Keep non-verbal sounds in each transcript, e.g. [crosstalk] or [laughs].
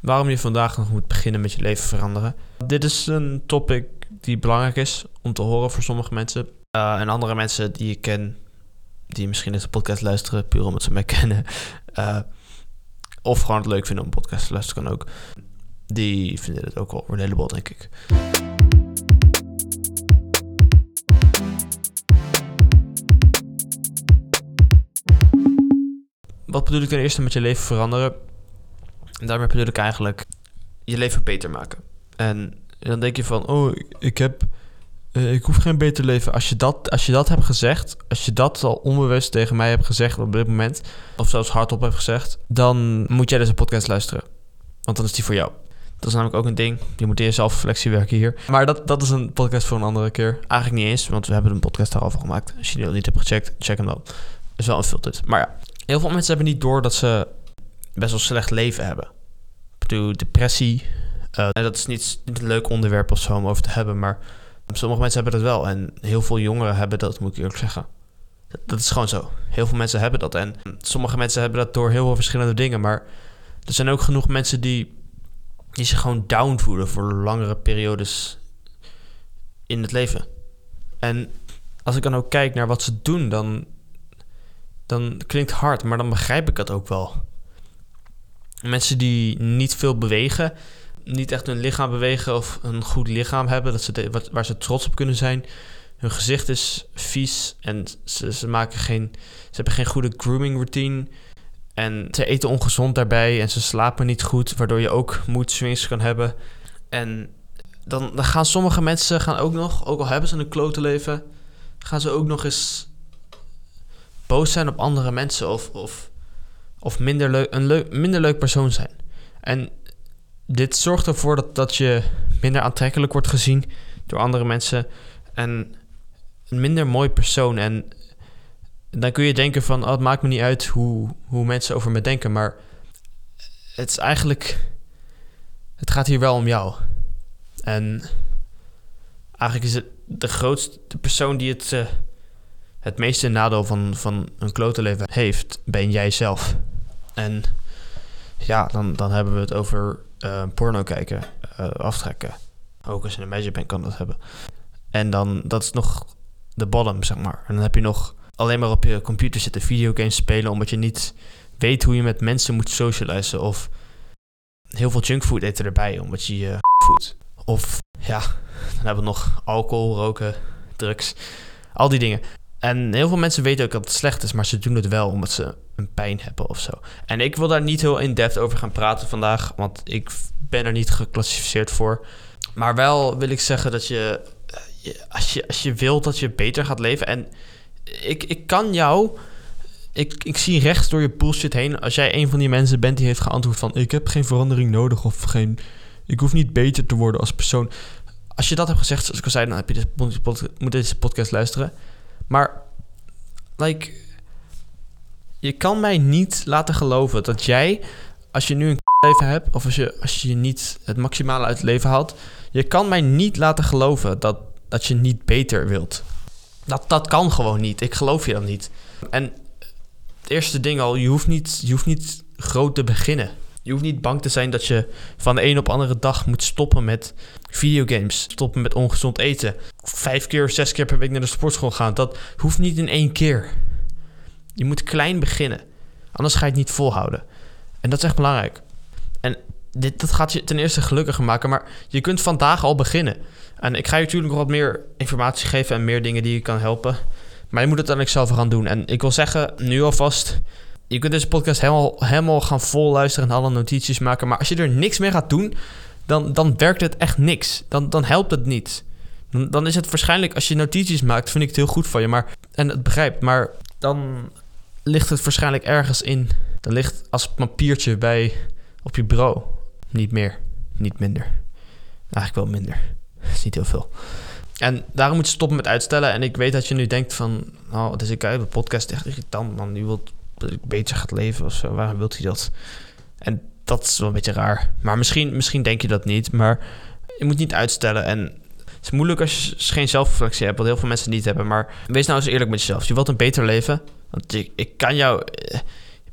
waarom je vandaag nog moet beginnen met je leven veranderen. Dit is een topic die belangrijk is om te horen voor sommige mensen. Uh, en andere mensen die ik ken, die misschien deze podcast luisteren, puur omdat ze mij [laughs] kennen. Uh, of gewoon het leuk vinden om een podcast te luisteren, kan ook. Die vinden het ook wel relatable, denk ik. Wat bedoel ik ten eerste met je leven veranderen? En daarmee bedoel ik eigenlijk je leven beter maken. En dan denk je van, oh, ik heb, uh, ik hoef geen beter leven. Als je, dat, als je dat hebt gezegd, als je dat al onbewust tegen mij hebt gezegd op dit moment, of zelfs hardop hebt gezegd, dan moet jij deze podcast luisteren. Want dan is die voor jou. Dat is namelijk ook een ding. Je moet eerst zelfreflectie werken hier. Maar dat, dat is een podcast voor een andere keer. Eigenlijk niet eens, want we hebben een podcast daarover gemaakt. Als je die nog niet hebt gecheckt, check hem dan. is wel een filter. Maar ja, heel veel mensen hebben niet door dat ze best wel slecht leven hebben. Ik bedoel, depressie. Uh, dat is niet, een leuk onderwerp of zo om over te hebben, maar sommige mensen hebben dat wel. En heel veel jongeren hebben dat, moet ik eerlijk zeggen. Dat, dat, is gewoon zo. Heel veel mensen hebben dat. En sommige mensen hebben dat door heel veel verschillende dingen. Maar er zijn ook genoeg mensen die, die zich gewoon down voelen voor langere periodes in het leven. En als ik dan ook kijk naar wat ze doen, dan, dan klinkt hard, maar dan begrijp ik het ook wel. Mensen die niet veel bewegen, niet echt hun lichaam bewegen of een goed lichaam hebben, dat ze waar ze trots op kunnen zijn. Hun gezicht is vies en ze, ze, maken geen, ze hebben geen goede grooming routine. En ze eten ongezond daarbij en ze slapen niet goed, waardoor je ook mood swings kan hebben. En dan, dan gaan sommige mensen gaan ook nog, ook al hebben ze een klote leven, gaan ze ook nog eens boos zijn op andere mensen of, of of minder leuk, een minder leuk persoon zijn. En dit zorgt ervoor dat, dat je minder aantrekkelijk wordt gezien door andere mensen. En een minder mooi persoon. En dan kun je denken van, oh, het maakt me niet uit hoe, hoe mensen over me denken. Maar het is eigenlijk, het gaat hier wel om jou. En eigenlijk is het de grootste persoon die het, uh, het meeste nadeel van, van een klote leven heeft, ben jij zelf. En ja, dan, dan hebben we het over uh, porno kijken, uh, aftrekken. Ook als je een meisje bent, kan dat hebben. En dan, dat is nog de bottom, zeg maar. En dan heb je nog alleen maar op je computer zitten videogames spelen... omdat je niet weet hoe je met mensen moet socializen. Of heel veel junkfood eten erbij, omdat je je [laughs] voedt. Of ja, dan hebben we nog alcohol, roken, drugs. Al die dingen. En heel veel mensen weten ook dat het slecht is, maar ze doen het wel omdat ze een pijn hebben of zo. En ik wil daar niet heel in-depth over gaan praten vandaag, want ik ben er niet geclassificeerd voor. Maar wel wil ik zeggen dat je, als je, als je wilt dat je beter gaat leven. En ik, ik kan jou. Ik, ik zie rechts door je bullshit heen. Als jij een van die mensen bent die heeft geantwoord van: Ik heb geen verandering nodig of geen. Ik hoef niet beter te worden als persoon. Als je dat hebt gezegd, zoals ik al zei, dan heb je deze podcast luisteren. Maar, like, je kan mij niet laten geloven dat jij, als je nu een leven hebt, of als je, als je niet het maximale uit het leven haalt, je kan mij niet laten geloven dat, dat je niet beter wilt. Dat, dat kan gewoon niet. Ik geloof je dan niet. En het eerste ding al, je hoeft niet, je hoeft niet groot te beginnen. Je hoeft niet bang te zijn dat je van de een op andere dag moet stoppen met videogames. Stoppen met ongezond eten. Vijf keer, zes keer per week naar de sportschool gaan. Dat hoeft niet in één keer. Je moet klein beginnen. Anders ga je het niet volhouden. En dat is echt belangrijk. En dit, dat gaat je ten eerste gelukkiger maken. Maar je kunt vandaag al beginnen. En ik ga je natuurlijk nog wat meer informatie geven en meer dingen die je kan helpen. Maar je moet het eigenlijk zelf gaan doen. En ik wil zeggen, nu alvast je kunt deze podcast helemaal, helemaal gaan vol luisteren en alle notities maken. Maar als je er niks mee gaat doen, dan, dan werkt het echt niks. Dan, dan helpt het niet. Dan, dan is het waarschijnlijk, als je notities maakt, vind ik het heel goed van je. Maar, en het begrijpt, maar dan ligt het waarschijnlijk ergens in. Dan ligt als papiertje bij op je bureau. Niet meer, niet minder. Eigenlijk wel minder. Dat [laughs] is niet heel veel. En daarom moet je stoppen met uitstellen. En ik weet dat je nu denkt van... Oh, ik heb een podcast echt irritant, man. Je wilt beter gaat leven of zo. Waarom wilt hij dat? En dat is wel een beetje raar. Maar misschien, misschien denk je dat niet. Maar je moet niet uitstellen. En het is moeilijk als je geen zelfreflectie hebt, wat heel veel mensen niet hebben. Maar wees nou eens eerlijk met jezelf. Je wilt een beter leven. Want ik, ik kan jou. Eh,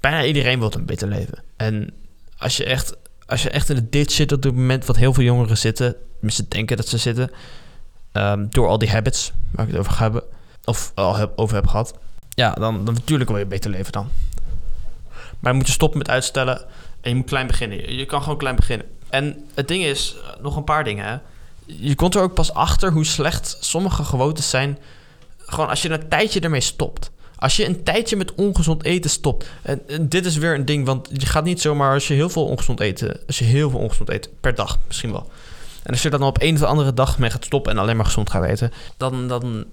bijna iedereen wil een beter leven. En als je echt als je echt in de dit zit op het moment wat heel veel jongeren zitten, tenminste denken dat ze zitten, ehm, door al die habits waar ik het over ga hebben, of al heb, over heb gehad, ja, dan, dan natuurlijk wil je beter leven dan. Maar je moet je stoppen met uitstellen en je moet klein beginnen. Je, kan gewoon klein beginnen. En het ding is, eh, nog een paar dingen. Hè. Je komt er ook pas achter hoe slecht sommige gewoontes zijn. Gewoon als je een tijdje ermee stopt. Als je een tijdje met ongezond eten stopt. En, en dit is weer een ding, want je gaat niet zomaar als je heel veel ongezond eten. Als je heel veel ongezond eet, per dag misschien wel. En als je dan op een of andere dag mee gaat stoppen en alleen maar gezond gaat eten, dan, dan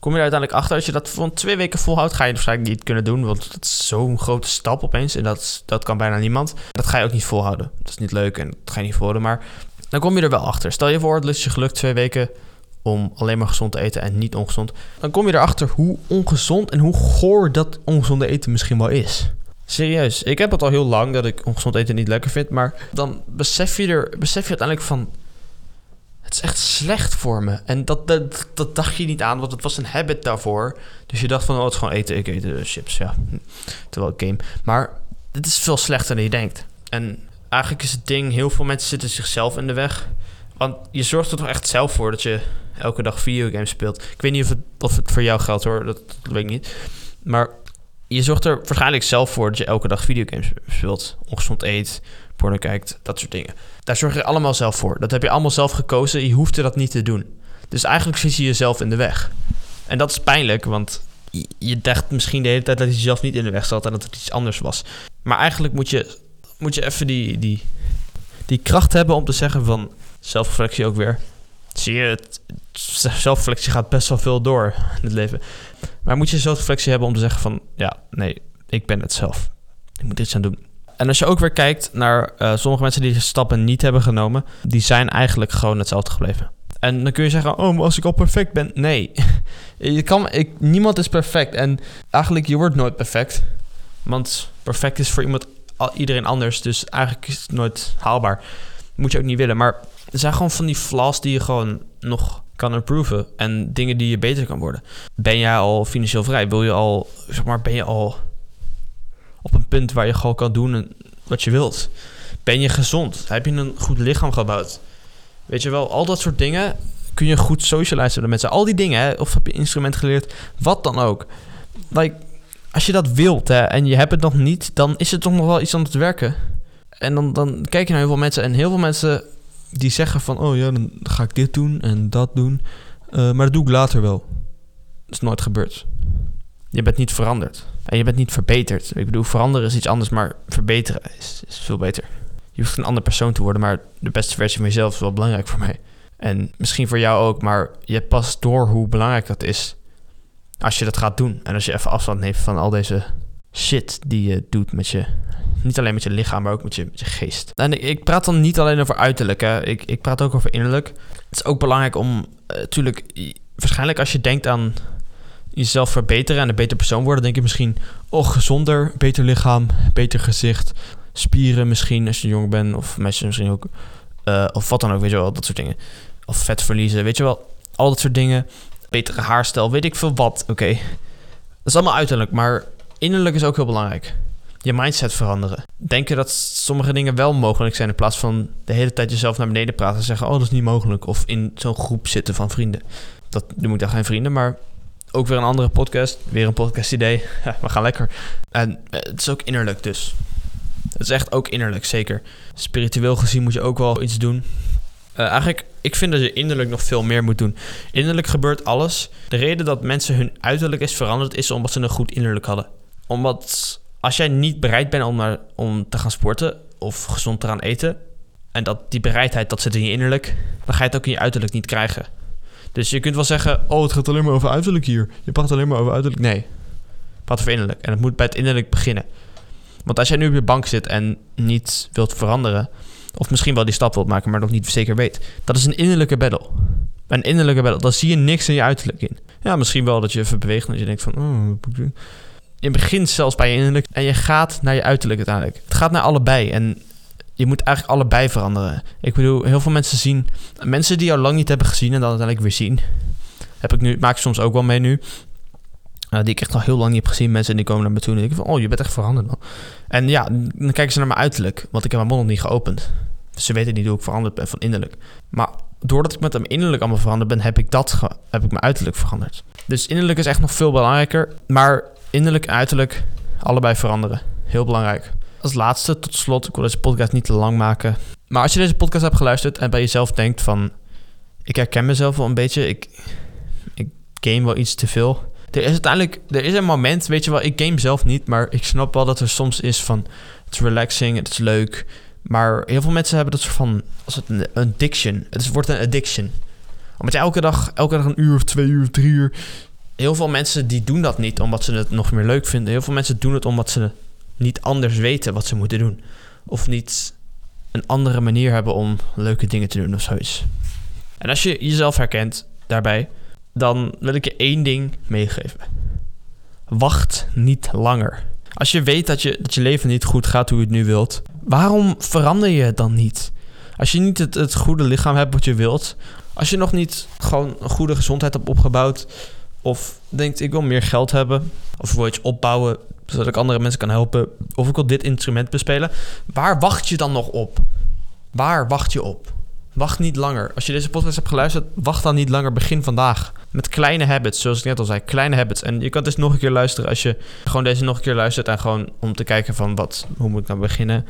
kom je er uiteindelijk achter. Als je dat van twee weken volhoudt, ga je het waarschijnlijk niet kunnen doen. Want dat is zo'n grote stap opeens. En dat, dat kan bijna niemand. Dat ga je ook niet volhouden. Dat is niet leuk en dat ga je niet volhouden. Maar dan kom je er wel achter. Stel je voor, het lukt je gelukt twee weken om alleen maar gezond te eten en niet ongezond. Dan kom je erachter hoe ongezond en hoe goor dat ongezonde eten misschien wel is. Serieus, ik heb het al heel lang dat ik ongezond eten niet lekker vind. Maar dan besef je, er, besef je uiteindelijk van... Het is echt slecht voor me. En dat, dat, dat dacht je niet aan, want het was een habit daarvoor. Dus je dacht van, oh, het is gewoon eten. Ik eet de chips, ja. Terwijl ik game. Maar het is veel slechter dan je denkt. En eigenlijk is het ding, heel veel mensen zitten zichzelf in de weg. Want je zorgt er toch echt zelf voor dat je elke dag videogames speelt. Ik weet niet of het, of het voor jou geldt hoor, dat, dat weet ik niet. Maar je zorgt er waarschijnlijk zelf voor dat je elke dag videogames speelt. Ongezond eet, kijkt, dat soort dingen. Daar zorg je allemaal zelf voor. Dat heb je allemaal zelf gekozen. Je hoeft er dat niet te doen. Dus eigenlijk zit je jezelf in de weg. En dat is pijnlijk, want je dacht misschien de hele tijd dat je jezelf niet in de weg zat en dat het iets anders was. Maar eigenlijk moet je, moet je even die, die, die kracht hebben om te zeggen van zelfreflectie ook weer. Zie je, het, zelfreflectie gaat best wel veel door in het leven. Maar moet je zelfreflectie hebben om te zeggen van ja, nee, ik ben het zelf. Ik moet iets aan doen. En als je ook weer kijkt naar uh, sommige mensen die stappen niet hebben genomen, die zijn eigenlijk gewoon hetzelfde gebleven. En dan kun je zeggen, oh, maar als ik al perfect ben. Nee, [laughs] je kan, niemand is perfect. En eigenlijk, je wordt nooit perfect. Want perfect is voor iemand, iedereen anders. Dus eigenlijk is het nooit haalbaar. Moet je ook niet willen. Maar er zijn gewoon van die flaws die je gewoon nog kan improven. En dingen die je beter kan worden. Ben jij al financieel vrij? Wil je al, zeg maar, ben je al op een punt waar je gewoon kan doen wat je wilt? Ben je gezond? Heb je een goed lichaam gebouwd? Weet je wel, al dat soort dingen kun je goed socializen met mensen. Al die dingen, hè? of heb je instrument geleerd, wat dan ook. Like, als je dat wilt hè, en je hebt het nog niet, dan is het toch nog wel iets aan het werken. En dan, dan kijk je naar heel veel mensen en heel veel mensen die zeggen van... oh ja, dan ga ik dit doen en dat doen. Uh, maar dat doe ik later wel. Dat is nooit gebeurd. Je bent niet veranderd. En je bent niet verbeterd. Ik bedoel, veranderen is iets anders, maar verbeteren is, is veel beter. Je hoeft een andere persoon te worden, maar de beste versie van jezelf is wel belangrijk voor mij. En misschien voor jou ook, maar je hebt pas door hoe belangrijk dat is als je dat gaat doen. En als je even afstand neemt van al deze shit die je doet met je niet alleen met je lichaam, maar ook met je, geest. En ik, praat dan niet alleen over uiterlijk, hè. Ik, ik praat ook over innerlijk. Het is ook belangrijk om, natuurlijk, uh, waarschijnlijk als je denkt aan jezelf verbeteren en een beter persoon worden, denk je misschien, oh, gezonder, beter lichaam, beter gezicht, spieren misschien als je jong bent, of mensen misschien ook, uh, of wat dan ook, weet je wel, dat soort dingen. Of vet verliezen, weet je wel, al dat soort dingen. Betere haarstijl, weet ik veel wat, oké. Dat is allemaal uiterlijk, maar innerlijk is ook heel belangrijk je mindset veranderen. Denken dat sommige dingen wel mogelijk zijn in plaats van de hele tijd jezelf naar beneden praten en zeggen: Oh, dat is niet mogelijk. Of in zo'n groep zitten van vrienden. Dat noem ik dan geen vrienden, maar ook weer een andere podcast. Weer een podcast idee. [laughs] We gaan lekker. En eh, het is ook innerlijk dus. Het is echt ook innerlijk, zeker. Spiritueel gezien moet je ook wel iets doen. Uh, eigenlijk, ik vind dat je innerlijk nog veel meer moet doen. Innerlijk gebeurt alles. De reden dat mensen hun uiterlijk is veranderd, is omdat ze een goed innerlijk hadden. Omdat als jij niet bereid bent om, naar, om te gaan sporten of gezond te gaan eten, en dat die bereidheid dat zit in je innerlijk, dan ga je het ook in je uiterlijk niet krijgen. Dus je kunt wel zeggen, oh het gaat alleen maar over uiterlijk hier. Je praat alleen maar over uiterlijk. Nee, praat over innerlijk. En het moet bij het innerlijk beginnen. Want als jij nu op je bank zit en niet wilt veranderen, of misschien wel die stap wilt maken, maar nog niet zeker weet, dat is een innerlijke battle. Een innerlijke battle, dan zie je niks in je uiterlijk in. Ja, misschien wel dat je even beweegt en dat je denkt van, oh, je begint zelfs bij je innerlijk en je gaat naar je uiterlijk uiteindelijk. Het gaat naar allebei en je moet eigenlijk allebei veranderen. Ik bedoel, heel veel mensen zien, mensen die jou lang niet hebben gezien en dan uiteindelijk weer zien, heb ik nu, maak ik soms ook wel mee nu. die ik echt al heel lang niet heb gezien. Mensen die komen naar me toe en denken van... Oh, je bent echt veranderd man. En ja, dan kijken ze naar mijn uiterlijk. Want ik heb mijn mond nog niet geopend. Dus ze weten niet hoe ik veranderd ben van innerlijk. Maar doordat ik met hem innerlijk allemaal veranderd ben... heb ik, dat heb ik mijn uiterlijk veranderd. Dus innerlijk is echt nog veel belangrijker. Maar innerlijk uiterlijk allebei veranderen. Heel belangrijk. Als laatste, tot slot, ik wil deze podcast niet te lang maken. Maar als je deze podcast hebt geluisterd en bij jezelf denkt van... Ik herken mezelf wel een beetje, ik, ik game wel iets te veel. Er is uiteindelijk, er is een moment, weet je wel, ik game zelf niet, maar ik snap wel dat er soms is van... Het is relaxing, het is leuk, maar heel veel mensen hebben dat soort van, als het een addiction, het wordt een addiction. Omdat je elke dag, elke dag een uur of twee uur drie uur... Heel veel mensen die doen dat niet omdat ze het nog meer leuk vinden. Heel veel mensen doen het omdat ze niet anders weten wat ze moeten doen. Of niet een andere manier hebben om leuke dingen te doen of zoiets. En als je jezelf herkent daarbij, dan wil ik je één ding meegeven. Wacht niet langer. Als je weet dat je, dat je leven niet goed gaat hoe je het nu wilt, waarom verander je het dan niet? Als je niet het, het goede lichaam hebt wat je wilt, als je nog niet gewoon een goede gezondheid hebt opgebouwd, of denkt ik wil meer geld hebben, of wil iets opbouwen zodat ik andere mensen kan helpen, of ik wil dit instrument bespelen, waar wacht je dan nog op? Waar wacht je op? Wacht niet langer. Als je deze podcast hebt geluisterd, wacht dan niet langer. Begin vandaag. Met kleine habits, zoals ik net al zei. Kleine habits. En je kan dus nog een keer luisteren als je gewoon deze nog een keer luistert. En gewoon om te kijken van wat, hoe moet ik nou beginnen.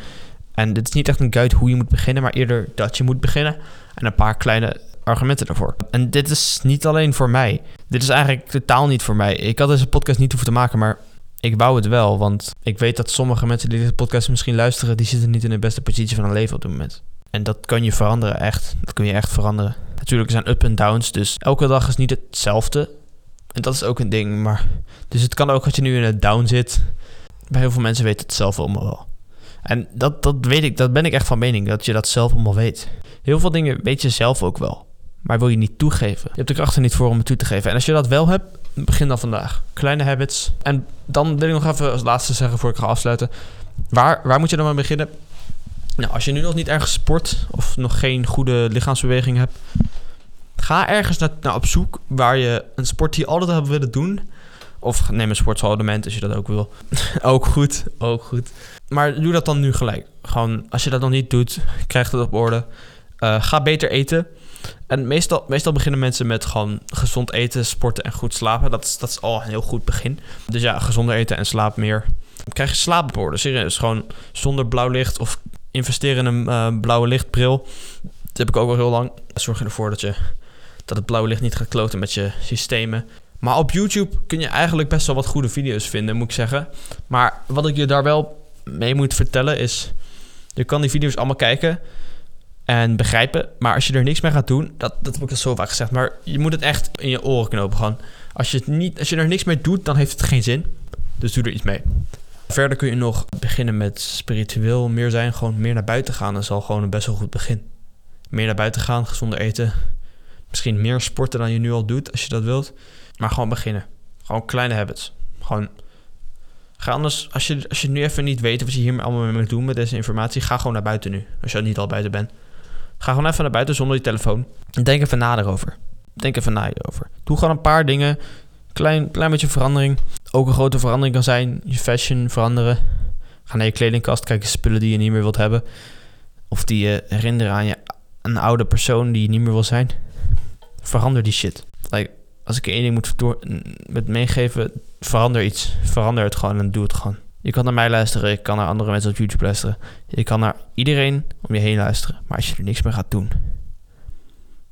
En dit is niet echt een guide hoe je moet beginnen, maar eerder dat je moet beginnen. En een paar kleine argumenten daarvoor. En dit is niet alleen voor mij. Dit is eigenlijk totaal niet voor mij. Ik had deze podcast niet hoeven te maken, maar ik wou het wel. Want ik weet dat sommige mensen die deze podcast misschien luisteren, die zitten niet in de beste positie van hun leven op dit moment. En dat kan je veranderen, echt. Dat kun je echt veranderen. Natuurlijk zijn up en downs, dus elke dag is niet hetzelfde. En dat is ook een ding, maar... Dus het kan ook als je nu in een down zit. Bij heel veel mensen weten het zelf allemaal wel. En dat, dat weet ik, dat ben ik echt van mening, dat je dat zelf allemaal weet. Heel veel dingen weet je zelf ook wel. Maar wil je niet toegeven. Je hebt de kracht er niet voor om het toe te geven. En als je dat wel hebt, begin dan vandaag. Kleine habits. En dan wil ik nog even als laatste zeggen voor ik ga afsluiten. Waar, waar moet je dan mee beginnen? Nou, als je nu nog niet ergens sport of nog geen goede lichaamsbeweging hebt, ga ergens naar, naar op zoek waar je een sport die je altijd hebt willen doen. Of neem een sportsabonnement als je dat ook wil. [laughs] ook goed, ook goed. Maar doe dat dan nu gelijk. Gewoon, als je dat nog niet doet, krijg het op orde. Uh, ga beter eten. En meestal, meestal beginnen mensen met gewoon gezond eten, sporten en goed slapen. Dat is, dat is al een heel goed begin. Dus ja, gezonder eten en slaap meer. Dan krijg je slaap op orde. Serieus, gewoon zonder blauw licht of investeren in een uh, blauwe lichtbril. Dat heb ik ook al heel lang. Zorg ervoor dat, je, dat het blauwe licht niet gaat kloten met je systemen. Maar op YouTube kun je eigenlijk best wel wat goede video's vinden, moet ik zeggen. Maar wat ik je daar wel mee moet vertellen is... Je kan die video's allemaal kijken en begrijpen. Maar als je er niks mee gaat doen, dat, dat heb ik al zo vaak gezegd. Maar je moet het echt in je oren knopen gaan. Als je, het niet, als je er niks mee doet, dan heeft het geen zin. Dus doe er iets mee. Verder kun je nog beginnen met spiritueel meer zijn. Gewoon meer naar buiten gaan. Dat is al gewoon een best wel goed begin. Meer naar buiten gaan, gezonder eten. Misschien meer sporten dan je nu al doet, als je dat wilt. Maar gewoon beginnen. Gewoon kleine habits. Gewoon... Ga anders, als je, als je nu even niet weet wat je hier allemaal mee moet doen met deze informatie, ga gewoon naar buiten nu. Als je niet al buiten bent. Ga gewoon even naar buiten zonder je telefoon. En denk even na erover. Denk even na erover. Doe gewoon een paar dingen. Klein, klein beetje verandering. Ook een grote verandering kan zijn. Je fashion veranderen. Ga naar je kledingkast. Kijken spullen die je niet meer wilt hebben. Of die je herinneren aan je, een oude persoon die je niet meer wil zijn. Verander die shit. Like, als ik één ding moet met meegeven, verander iets. Verander het gewoon en doe het gewoon. Je kan naar mij luisteren, ik kan naar andere mensen op YouTube luisteren. Je kan naar iedereen om je heen luisteren. Maar als je er niks meer gaat doen,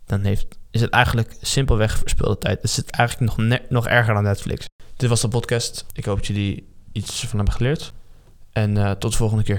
dan heeft, is het eigenlijk simpelweg verspilde tijd. Het zit eigenlijk nog, nog erger dan Netflix. Dit was de podcast. Ik hoop dat jullie iets van hebben geleerd. En uh, tot de volgende keer.